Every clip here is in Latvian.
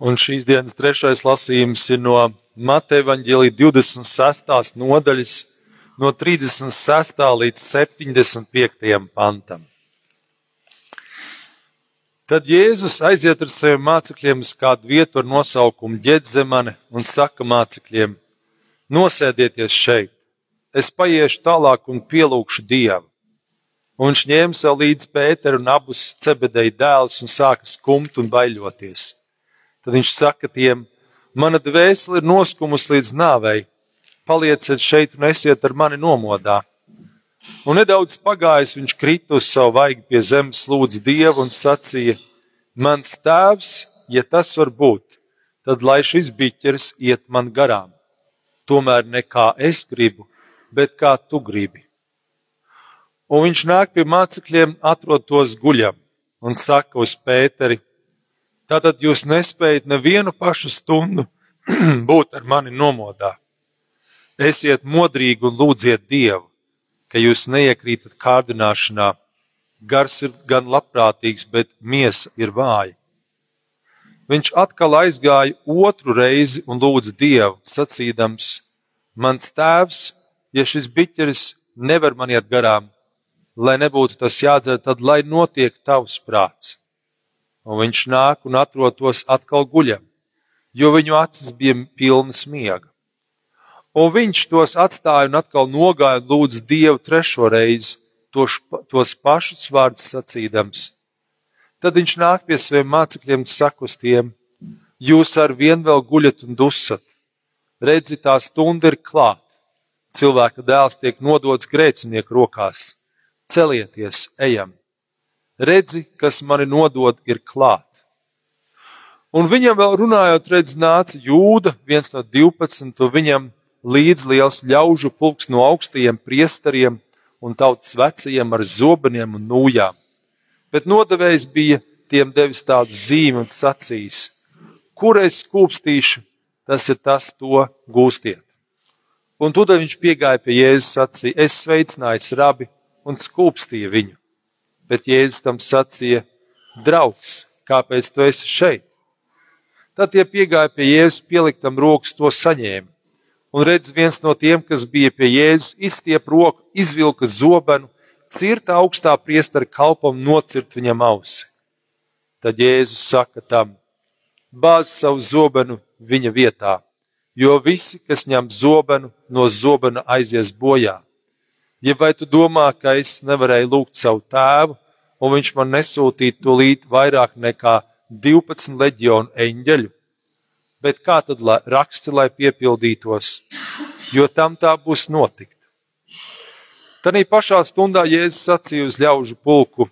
Un šīs dienas trešais lasījums ir no Mateja Vāģelī 26. nodaļas, no 36. līdz 75. pantam. Tad Jēzus aiziet ar saviem mācekļiem uz kādu vietu ar nosaukumu Ģedzemane un saka mācekļiem: Nosēdieties šeit, es paiešu tālāk un pielūgšu Dievu. Un viņš ņēma sev līdzi Pēteru un abus cebedeja dēlus un sāka skumt un baiļoties. Tad viņš saka tiem: Mana dvēsele ir noskumusi līdz nāvei, palieciet šeit un esiet ar mani nomodā. Un nedaudz pagājis, viņš krita uz savu vaigu pie zemes, lūdza Dievu un sacīja: Mans tēvs, ja tas var būt, tad lai šis biķeris iet man garām. Tomēr ne kā es gribu, bet kā tu gribi. Un viņš nāk pie mācekļiem, atrod tos guļam un saka uz Pēteri: Tātad jūs nespējat nevienu pašu stundu būt ar mani nomodā. Esiet modrīgi un lūdziet Dievu, ka jūs neiekrītat kārdināšanā. Gars ir gan labprātīgs, bet miesa ir vāja. Viņš atkal aizgāja otru reizi un lūdza Dievu, sacīdams: Mans tēvs, ja šis biķeris nevar man iet garām, lai nebūtu tas jādzer, tad lai notiek tavs prāts. Un viņš nāk un atrod tos atkal guļam, jo viņu acis bija pilnas miega. Un viņš tos atstāja un atkal nogāja un lūdza Dievu trešo reizi, tos, tos pašus vārdus sacīdams. Tad viņš nāk pie saviem mācekļiem un saka uz tiem: Jūs ar vienu vēl guļat un dusat. Redzi, tā stunda ir klāta. Cilvēka dēls tiek nodots grēcinieku rokās. Celieties, ejam! Redzi, kas mani nodod, ir klāt. Un viņam vēl runājot, redz, nāca jūda, viens no divpadsmit, un viņam līdz liels ļaužu pulks no augstajiem priesteriem un tautas vecajiem ar zobeniem un nūjām. Bet nodevējs bija tiem devis tādu zīmi un sacījis: Kur es skūpstīšu, tas ir tas, to gūstiet. Un tad viņš piegāja pie Jēzus, sacīja: Es sveicināju rabi un skūpstīja viņu. Bet Jēzus tam sacīja: Draugs, kāpēc tu esi šeit? Tad tie piegāja pie Jēzus, pieliktam rokas, to saņēma. Un redz, viens no tiem, kas bija pie Jēzus, izstiep roku, izvilka zobenu, cirta augstā priestera kalpam, nocirt viņam ausi. Tad Jēzus saka tam: Bāz savu zobenu viņa vietā, jo visi, kas ņem zobenu, no zobena aizies bojā. Ja vai tu domā, ka es nevarēju lūgt savu tēvu, un viņš man nesūtītu tūlīt vairāk nekā 12 leģionu eņģeļu? bet kā tad lai, raksti, lai piepildītos, jo tam tā būs notikt. Tanī pašā stundā Jēzus sacīja uz ļaužu pulku,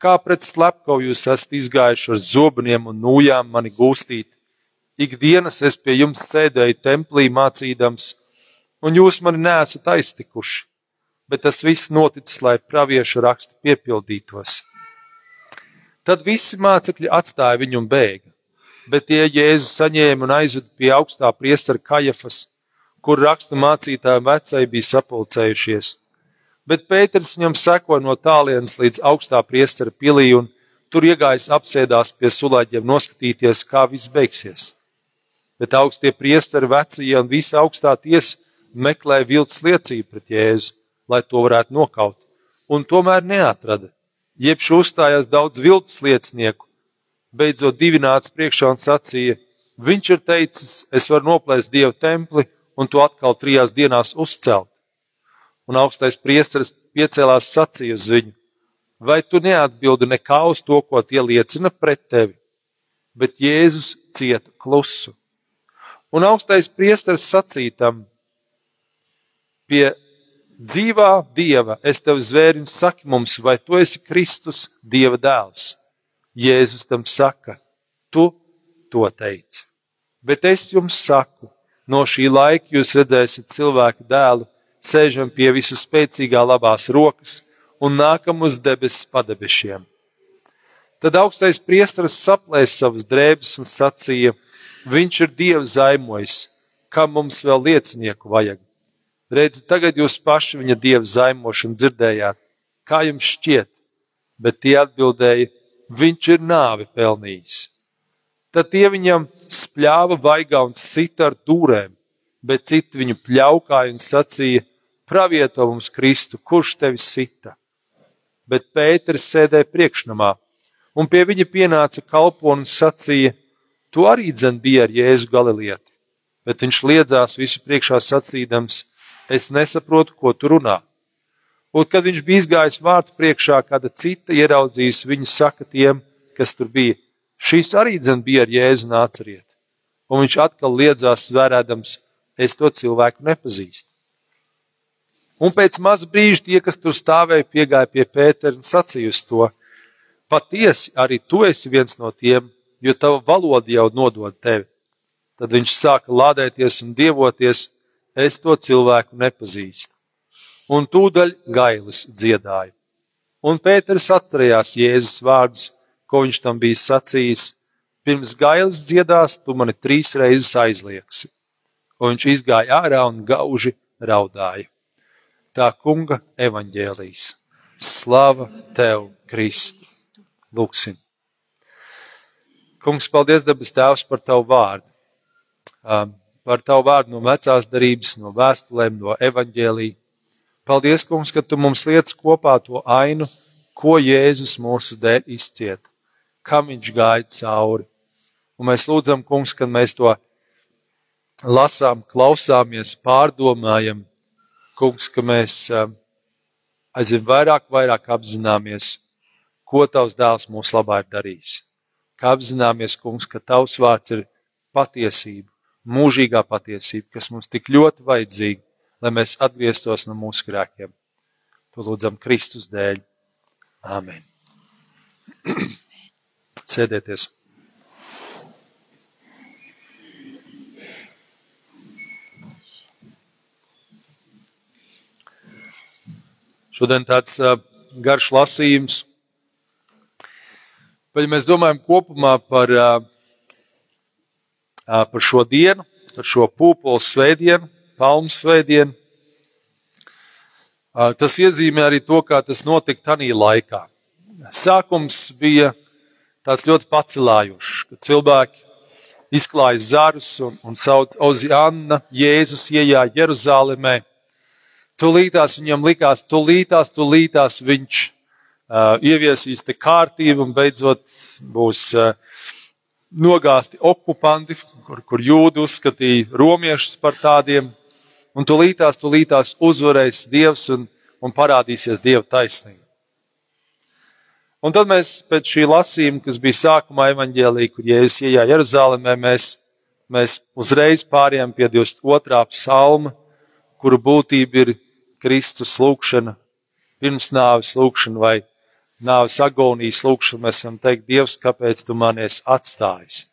kā pret slepkavu jūs esat izgājuši ar zobeniem un nūjām mani gūstīt. Ikdienas es pie jums sēdēju templī mācīdams, un jūs mani nesat aiztikuši, bet tas viss noticis, lai praviešu raksti piepildītos. Tad visi mācekļi atstāja viņu un bēga bet tie Jēzus saņēma un aizveda pie augstā priestera Kajafas, kur rakstu mācītāji vecai bija sapulcējušies. Bet Pēters viņam seko no tālienes līdz augstā priestera pilī un tur iegājis apsēdās pie sulāģiem noskatīties, kā viss beigsies. Bet augstie priesteri vecie un visa augstā tiesa meklēja viltus liecību pret Jēzu, lai to varētu nokaut, un tomēr neatrada. Jebš uzstājās daudz viltus liecinieku, beidzot divi nāca priekšā un sacīja: Viņš ir teicis, es varu noplēst dievu templi un to atkal trijās dienās uzcelt. Un augstais priesteris piecēlās sacīja uz viņu: Vai tu neatbildi nekā uz to, ko tie liecina pret tevi? Bet Jēzus cieta klusu. Un augstais priesteris sacītam: Pie dzīvā dieva es tev zvēriņu saki mums, vai tu esi Kristus, dieva dēls? Jēzus tam saka, tu to teici. Bet es jums saku, no šī laika jūs redzēsiet cilvēku dēlu, sēžam pie visu spēcīgā labās rokas un nākam uz debesu padebešiem. Tad augstais priesteris saplēs savas drēbes un sacīja: Viņš ir Dievs zaimojis, kam mums vēl liecinieku vajag. Redzi, tagad jūs paši viņa dievu zaimošanu dzirdējāt. Kā jums šķiet? Bet tie atbildēja: viņš ir nāvi pelnījis. Tad tie viņam spļāva vaigā un sita ar dūrēm, bet citi viņu pļaukāja un sacīja: Pravieto mums Kristu, kurš tevi sita? Bet Pēters sēdēja priekšnamā, un pie viņa pienāca kalpons un sacīja: Tu arī dzen biji ar Jēzu Galilieti. Bet viņš liedzās visu priekšā sacīdams: Es nesaprotu, ko tu runā. Un, kad viņš bija izgājis vārtu priekšā, kāda cita ieraudzījusi viņu, saka tiem, kas tur bija: Šis arī dzen bija ar Jēzu nāceriet. Un viņš atkal liedzās zvērēdams: Es to cilvēku nepazīstu. Un pēc maza brīža tie, kas tur stāvēja, piegāja pie Pētera un sacīja uz to: Patiesi, arī tu esi viens no tiem, jo tava valoda jau nodod tevi. Tad viņš sāka lādēties un dievoties, es to cilvēku nepazīstu. Un tūdaļ gailis dziedāja. Un Pēters atcerējās Jēzus vārdus, ko viņš tam bija sacījis: Pirms gailis dziedās, tu mani trīs reizes aizliegsi. Un viņš izgāja ārā un gauži raudāja. Tā kunga evaņģēlīs. Slava tev, Kristus! Lūksim! Kungs, paldies, debes Tēvs, par Tavu vārdu. Par Tavu vārdu no vecās darības, no vēstulēm, no evaņģēlī. Paldies, Kungs, ka Tu mums liec kopā to ainu, ko Jēzus mūsu dēļ izciet, kam Viņš gāja cauri. Un mēs lūdzam, Kungs, kad mēs to lasām, klausāmies, pārdomājam, Kungs, ka mēs aizvien vairāk, vairāk apzināmies, ko Tavs dēls mūsu labā ir darījis ka apzināmies, kungs, ka tavs vārds ir patiesība, mūžīgā patiesība, kas mums tik ļoti vajadzīga, lai mēs atgrieztos no mūsu grēkiem. To lūdzam Kristus dēļ. Āmen. Sēdieties! Šodien tāds uh, garš lasījums Bet, ja mēs domājam kopumā par, par šo dienu, par šo pūpolu svētdienu, palmu svētdienu, tas iezīmē arī to, kā tas notika tajā laikā. Sākums bija tāds ļoti pacelājošs, kad cilvēki izklāja zarus un, un sauc Oziāna, Jēzus iejā Jeruzalemē. Tūlītās viņam likās, tūlītās, tūlītās viņš Uh, ieviesīs te kārtību un beidzot būs uh, nogāzti okupanti, kur, kur jūdi uzskatīja romiešus par tādiem, un tūlītās, tūlītās uzvarēs Dievs un, un parādīsies Dieva taisnība. Un tad mēs pēc šī lasījuma, kas bija sākumā evaņģēlī, kur Jēzus iejā Jeruzalemē, mēs, mēs uzreiz pārējām pie 22. psalma, kuru būtība ir Kristus lūkšana, pirmsnāvis lūkšana vai nāves agonijas lūkšanu, mēs varam teikt, Dievs, kāpēc tu man esi atstājis?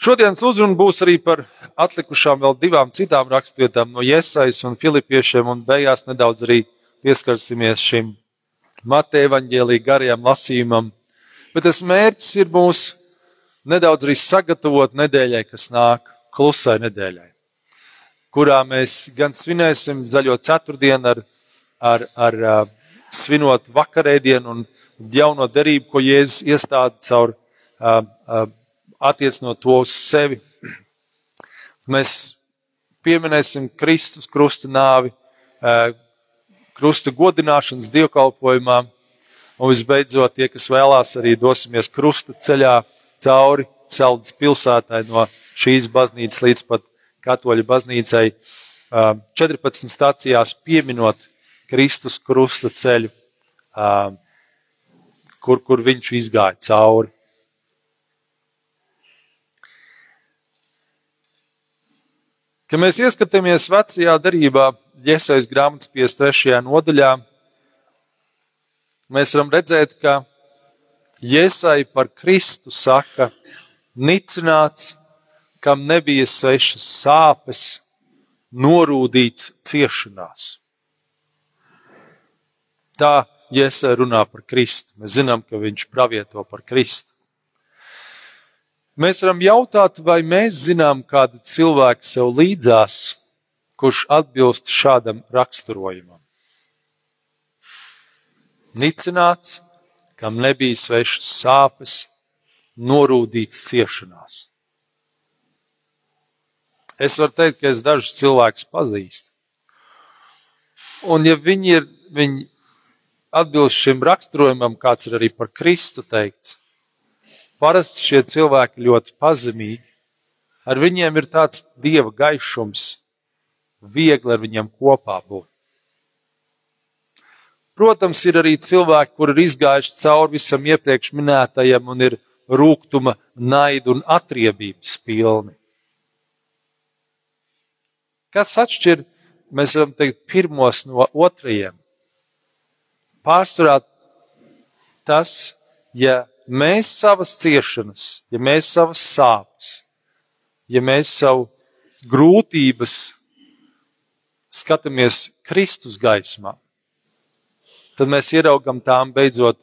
Šodienas uzruna būs arī par atlikušām vēl divām citām rakstvietām no Iesaijas un Filipiešiem, un beigās nedaudz arī pieskarsimies šim Mateja evaņģēlī garajam lasījumam. Bet tas mērķis ir mūs nedaudz arī sagatavot nedēļai, kas nāk, klusai nedēļai, kurā mēs gan svinēsim zaļo ceturtdienu ar, ar, ar svinot vakarēdienu un jauno derību, ko Jēzus iestāda caur uh, uh, attiecinot to uz sevi. Mēs pieminēsim Kristus krusta nāvi, uh, krusta godināšanas dievkalpojumā, un visbeidzot tie, kas vēlās, arī dosimies krusta ceļā cauri Saldas pilsētai no šīs baznīcas līdz pat katoļu baznīcai 14 stācijās pieminot Kristus krusta ceļu, kur, kur viņš izgāja cauri. Kad mēs ieskatāmies vecajā darbā, Jēzus grāmatas 53. nodaļā, mēs varam redzēt, ka Jēzus par Kristu saka, nicināts, kam nebija svešas sāpes, norūdīts ciešanās. Tā Jēzus runā par Kristu. Mēs zinām, ka viņš pravieto par Kristu. Mēs varam jautāt, vai mēs zinām kādu cilvēku sev līdzās, kurš atbilst šādam raksturojumam. Nicināts, kam nebija svešas sāpes, norūdīts ciešanās. Es varu teikt, ka es dažus cilvēkus pazīstu. Un ja viņi ir, viņi atbilst šim raksturojumam, kāds ir arī par Kristu teikts, parasti šie cilvēki ļoti pazemīgi. Ar viņiem ir tāds dieva gaišums, viegli ar viņiem kopā būt. Protams, ir arī cilvēki, kur ir izgājuši cauri visam iepriekš minētajam un ir rūkuma, naida un atriebības pilni. Kas atšķir, mēs varam teikt, pirmos no otrajiem? Pārsvarā tas, ja mēs savas ciešanas, ja mēs savas sāpes, ja mēs savu grūtības skatāmies Kristus gaismā, tad mēs ieraugam tām beidzot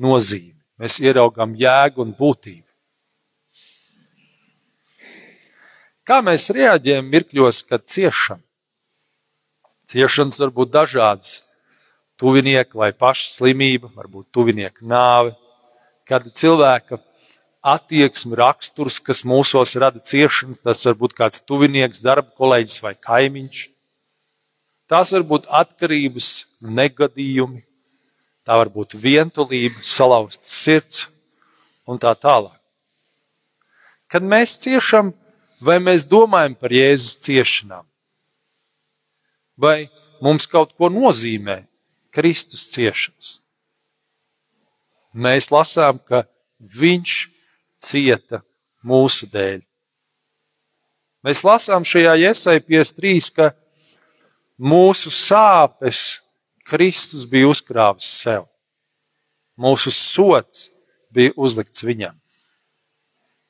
nozīmi. Mēs ieraugam jēgu un būtību. Kā mēs reaģējam mirkļos, kad ciešam? Ciešanas var būt dažādas. Tuvinieka vai paša slimība, varbūt tuvinieka nāve, kāda cilvēka attieksme, raksturs, kas mūsos rada ciešanas. Tas var būt kāds tuvinieks, darba kolēģis vai kaimiņš. Tās var būt atkarības, negadījumi, tā var būt vientulība, salauzts sirds un tā tālāk. Kad mēs ciešam, vai mēs domājam par Jēzus ciešanām, vai mums kaut ko nozīmē Kristus ciešanas. Mēs lasām, ka Viņš cieta mūsu dēļ. Mēs lasām šajā iesai 53, ka mūsu sāpes Kristus bija uzkrāvis sev. Mūsu sots bija uzlikts viņam.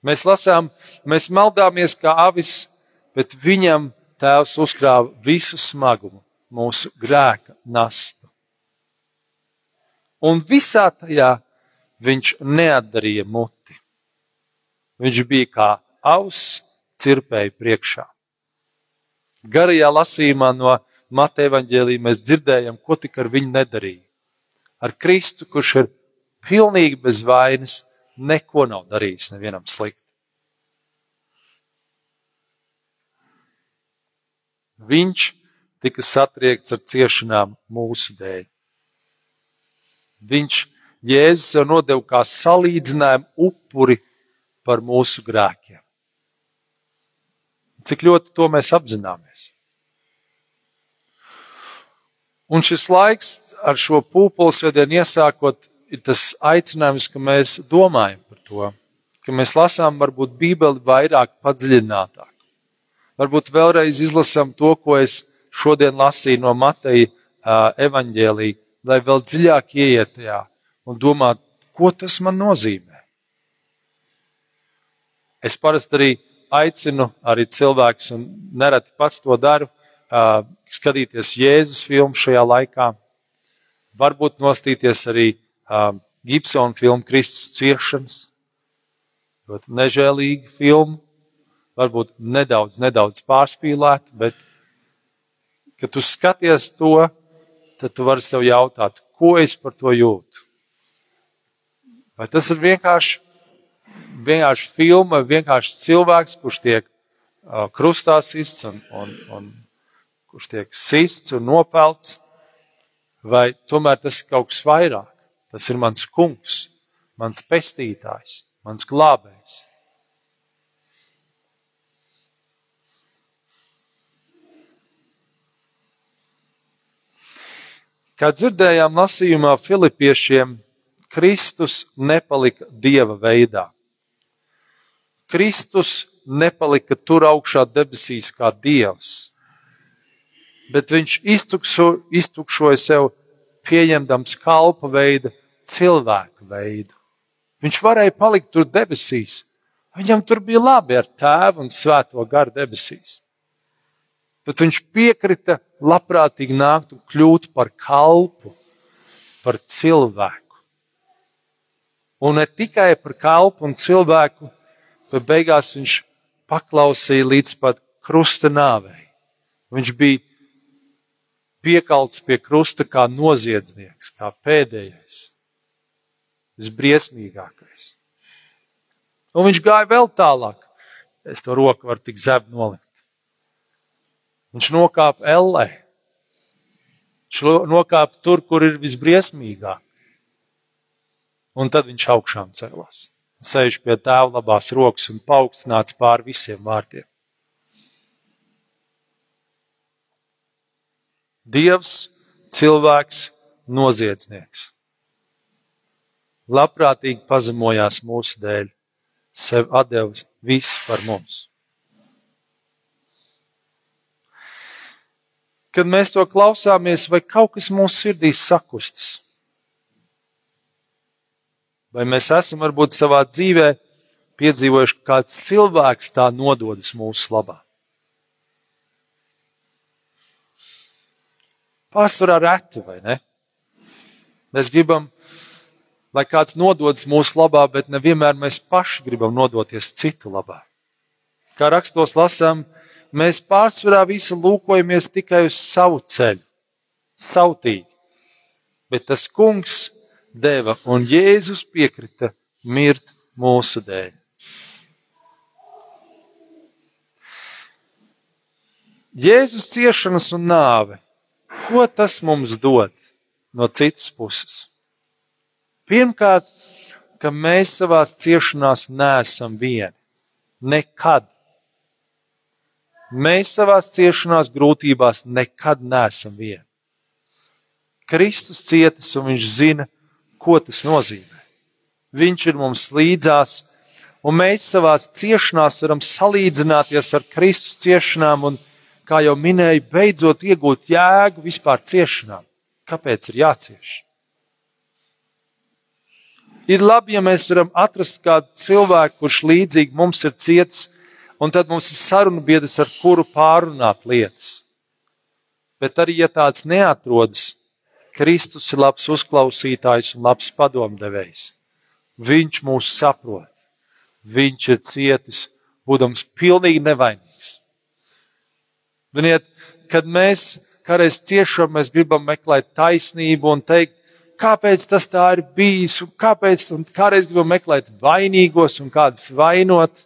Mēs lasām, mēs maldāmies kā avis, bet viņam Tēvs uzkrāva visu smagumu, mūsu grēka nastu. Un visā tajā viņš neatdarīja muti. Viņš bija kā auss cirpēja priekšā. Garajā lasījumā no Mateja evaņģēlī mēs dzirdējam, ko tik ar viņu nedarīja. Ar Kristu, kurš ir pilnīgi bez vainas, neko nav darījis nevienam slikti. Viņš tika satriekts ar ciešanām mūsu dēļ. Viņš Jēzus sev nodeva kā salīdzinājumu upuri par mūsu grēkiem. Cik ļoti to mēs apzināmies? Un šis laiks ar šo pūpolu svētdienu iesākot, ir tas aicinājums, ka mēs domājam par to, ka mēs lasām varbūt Bībeli vairāk padziļinātāk. Varbūt vēlreiz izlasām to, ko es šodien lasīju no Mateja uh, evaņģēlī, lai vēl dziļāk ieiet tajā un domāt, ko tas man nozīmē. Es parasti arī aicinu arī cilvēkus, un nereti pats to daru, skatīties Jēzus filmu šajā laikā, varbūt nostīties arī Gibsona filmu Kristus ciešanas, ļoti nežēlīga filma, varbūt nedaudz, nedaudz pārspīlēta, bet, kad tu skaties to, tad tu vari sev jautāt, ko es par to jūtu. Vai tas ir vienkārši, vienkārši filma, vienkārši cilvēks, kurš tiek krustā sists un, un, un kurš tiek sists un nopelts, vai tomēr tas ir kaut kas vairāk. Tas ir mans kungs, mans pestītājs, mans glābējs. Kā dzirdējām lasījumā Filipiešiem, Kristus nepalika dieva veidā. Kristus nepalika tur augšā debesīs kā dievs bet viņš iztukso, iztukšoja sev pieņemdams kalpa veidu, cilvēku veidu. Viņš varēja palikt tur debesīs. Viņam tur bija labi ar tēvu un svēto garu debesīs. Bet viņš piekrita labprātīgi nākt un kļūt par kalpu, par cilvēku. Un ne tikai par kalpu un cilvēku, bet beigās viņš paklausīja līdz pat krusta nāvei. Viņš bija piekalts pie krusta kā noziedznieks, kā pēdējais, visbriesmīgākais. Un viņš gāja vēl tālāk. Es to roku varu tik zem nolikt. Viņš nokāpa ellē. Viņš nokāpa tur, kur ir visbriesmīgāk. Un tad viņš augšām cēlās. Sēž pie tēva labās rokas un paaugstināts pār visiem vārtiem. Dievs, cilvēks, noziedznieks. Labprātīgi pazemojās mūsu dēļ, sev atdevis viss par mums. Kad mēs to klausāmies, vai kaut kas mūsu sirdīs sakustas? Vai mēs esam varbūt savā dzīvē piedzīvojuši, kāds cilvēks tā nododas mūsu labā? Pārsvarā reti, vai ne? Mēs gribam, lai kāds nododas mūsu labā, bet nevienmēr mēs paši gribam nodoties citu labā. Kā rakstos lasām, mēs pārsvarā visi lūkojamies tikai uz savu ceļu, sautīgi. Bet tas kungs deva, un Jēzus piekrita mirt mūsu dēļ. Jēzus ciešanas un nāve Ko tas mums dod no citas puses? Pirmkārt, ka mēs savā ciešanās neesam vieni. Nekad. Mēs savā ciešanās, grūtībās nekad neesam vieni. Kristus cietis un viņš zina, ko tas nozīmē. Viņš ir mums līdzās, un mēs savā ciešanās varam salīdzināties ar Kristus ciešanām un kā jau minēju, beidzot iegūt jēgu vispār ciešanām. Kāpēc ir jācieš? Ir labi, ja mēs varam atrast kādu cilvēku, kurš līdzīgi mums ir cietis, un tad mums ir sarunu biedrs, ar kuru pārunāt lietas. Bet arī, ja tāds neatrodas, Kristus ir labs uzklausītājs un labs padomdevējs. Viņš mūs saprot. Viņš ir cietis, būdams pilnīgi nevainīgs. Ziniet, kad mēs kādreiz ciešam, mēs gribam meklēt taisnību un teikt, kāpēc tas tā ir bijis, un kāpēc, un kādreiz gribam meklēt vainīgos un kādus vainot.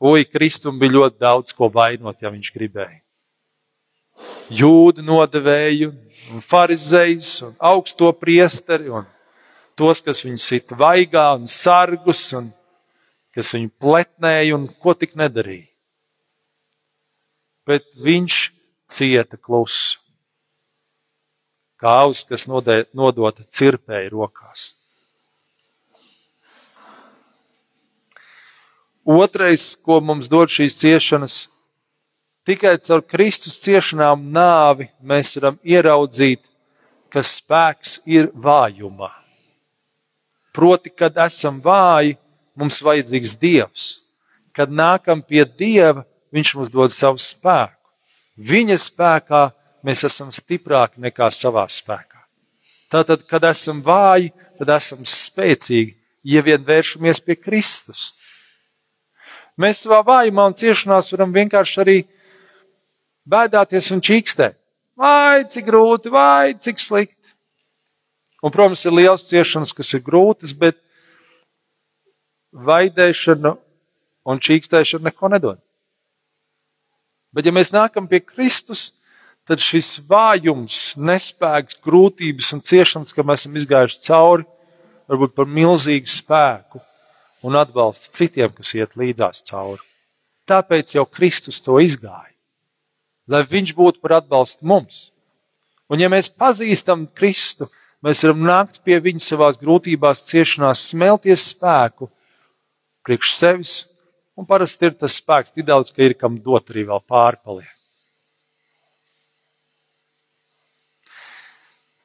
Ui, Kristum bija ļoti daudz ko vainot, ja viņš gribēja. Jūdu nodevēju, un farizējus, un augsto priesteri, un tos, kas viņu sita vaigā, un sargus, un kas viņu pletnēja, un ko tik nedarīja bet viņš cieta klusu. Kā auss, kas nodota cirpēji rokās. Otrais, ko mums dod šīs ciešanas, tikai caur Kristus ciešanām nāvi mēs varam ieraudzīt, ka spēks ir vājumā. Proti, kad esam vāji, mums vajadzīgs Dievs. Kad nākam pie Dieva, Viņš mums dod savu spēku. Viņa spēkā mēs esam stiprāki nekā savā spēkā. Tātad, kad esam vāji, tad esam spēcīgi, ja vien vēršamies pie Kristus. Mēs savā vājumā un ciešanās varam vienkārši arī bēdāties un čīkstēt. Vai cik grūti, vai cik slikti. Un, protams, ir liels ciešanas, kas ir grūtas, bet vaidēšana un čīkstēšana neko nedod. Bet, ja mēs nākam pie Kristus, tad šis vājums, nespēks, grūtības un ciešanas, ka mēs esam izgājuši cauri, varbūt par milzīgu spēku un atbalstu citiem, kas iet līdzās cauri. Tāpēc jau Kristus to izgāja, lai Viņš būtu par atbalstu mums. Un, ja mēs pazīstam Kristu, mēs varam nākt pie Viņa savās grūtībās, ciešanās, smelties spēku priekš sevis Un parasti ir tas spēks tik daudz, ka ir kam dot arī vēl pārpaliek.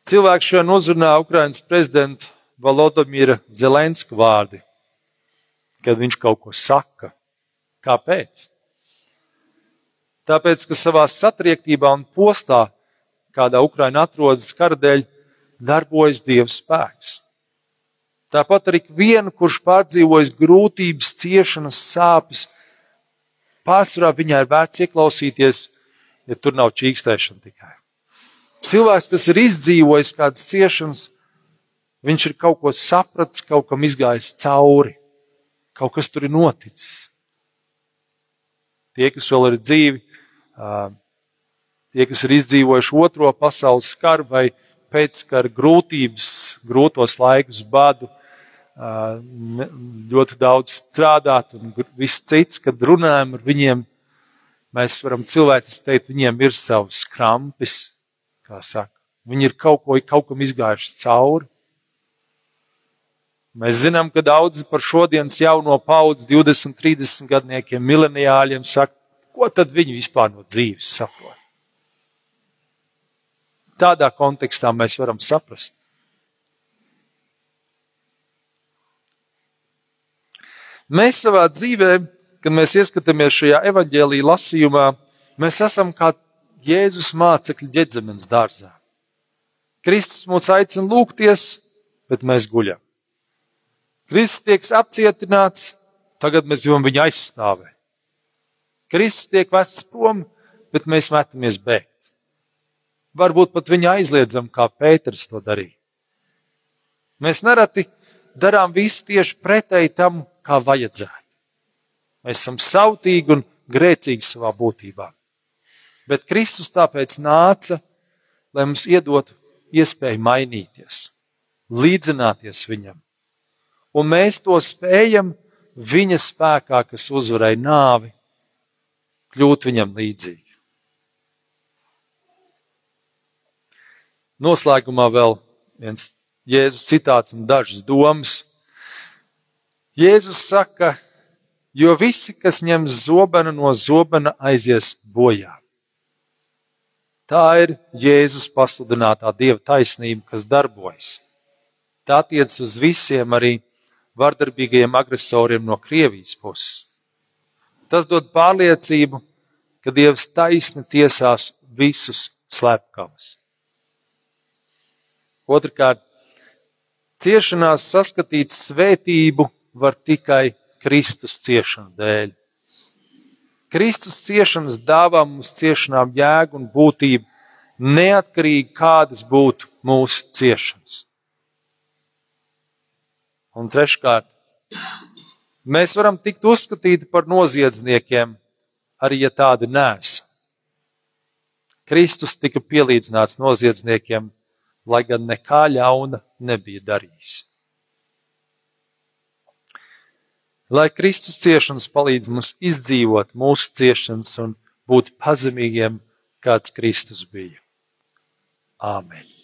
Cilvēks šodien uzrunā Ukrainas prezidentu Valodomīra Zelenska vārdi, kad viņš kaut ko saka. Kāpēc? Tāpēc, ka savā satriektībā un postā, kādā Ukraina atrodas kara dēļ, darbojas Dieva spēks. Tāpat arī vienu, kurš pārdzīvojis grūtības, ciešanas, sāpes, pārsvarā viņā ir vērts ieklausīties, ja tur nav čīkstēšana tikai. Cilvēks, kas ir izdzīvojis kādas ciešanas, Viņš ir kaut ko sapratis, kaut kam izgājis cauri, kaut kas tur ir noticis. Tie, kas vēl ir dzīvi, tie, kas ir izdzīvojuši otro pasaules karu vai pēckara grūtības, grūtos laikus, badu, ļoti daudz strādāt un viss cits, kad runājam ar viņiem, mēs varam cilvēcis teikt, viņiem ir savs krampis, kā saka. Viņi ir kaut, ko, kaut kam izgājuši cauri. Mēs zinām, ka daudzi par šodienas jauno paudzi, 20, 30 gadniekiem, mileniāļiem saka, ko tad viņi vispār no dzīves saprot. Tādā kontekstā mēs varam saprast. Mēs savā dzīvē, kad mēs ieskatāmies šajā evaņģēlīja lasījumā, mēs esam kā Jēzus mācekļi ģedzemes dārzā. Kristus mūs aicina lūgties, bet mēs guļam. Kristus tiek apcietināts, tagad mēs gribam viņu aizstāvēt. Kristus tiek vests prom, bet mēs metamies bēgt. Varbūt pat viņu aizliedzam, kā Pēters to darīja. Mēs nereti darām visu tieši pretēji tam, kā vajadzētu. Mēs esam sautīgi un grēcīgi savā būtībā. Bet Kristus tāpēc nāca, lai mums iedotu iespēju mainīties, līdzināties viņam. Un mēs to spējam viņa spēkā, kas uzvarēja nāvi, kļūt viņam līdzīgi. Noslēgumā vēl viens Jēzus citāts un dažas domas. Jēzus saka, jo visi, kas ņems zobenu no zobena, aizies bojā. Tā ir Jēzus pasludinātā Dieva taisnība, kas darbojas. Tā attiec uz visiem arī vardarbīgajiem agresoriem no Krievijas puses. Tas dod pārliecību, ka Dievs taisni tiesās visus slepkavus. Otrakārt, ciešanās saskatīt svētību var tikai Kristus ciešanu dēļ. Kristus ciešanas dāvā mums ciešanām jēgu un būtību, neatkarīgi kādas būtu mūsu ciešanas. Un treškārt, mēs varam tikt uzskatīti par noziedzniekiem, arī ja tādi nesam. Kristus tika pielīdzināts noziedzniekiem, lai gan nekā ļauna nebija darījis. lai Kristus ciešanas palīdz mums izdzīvot mūsu ciešanas un būt pazemīgiem, kāds Kristus bija. Āmen!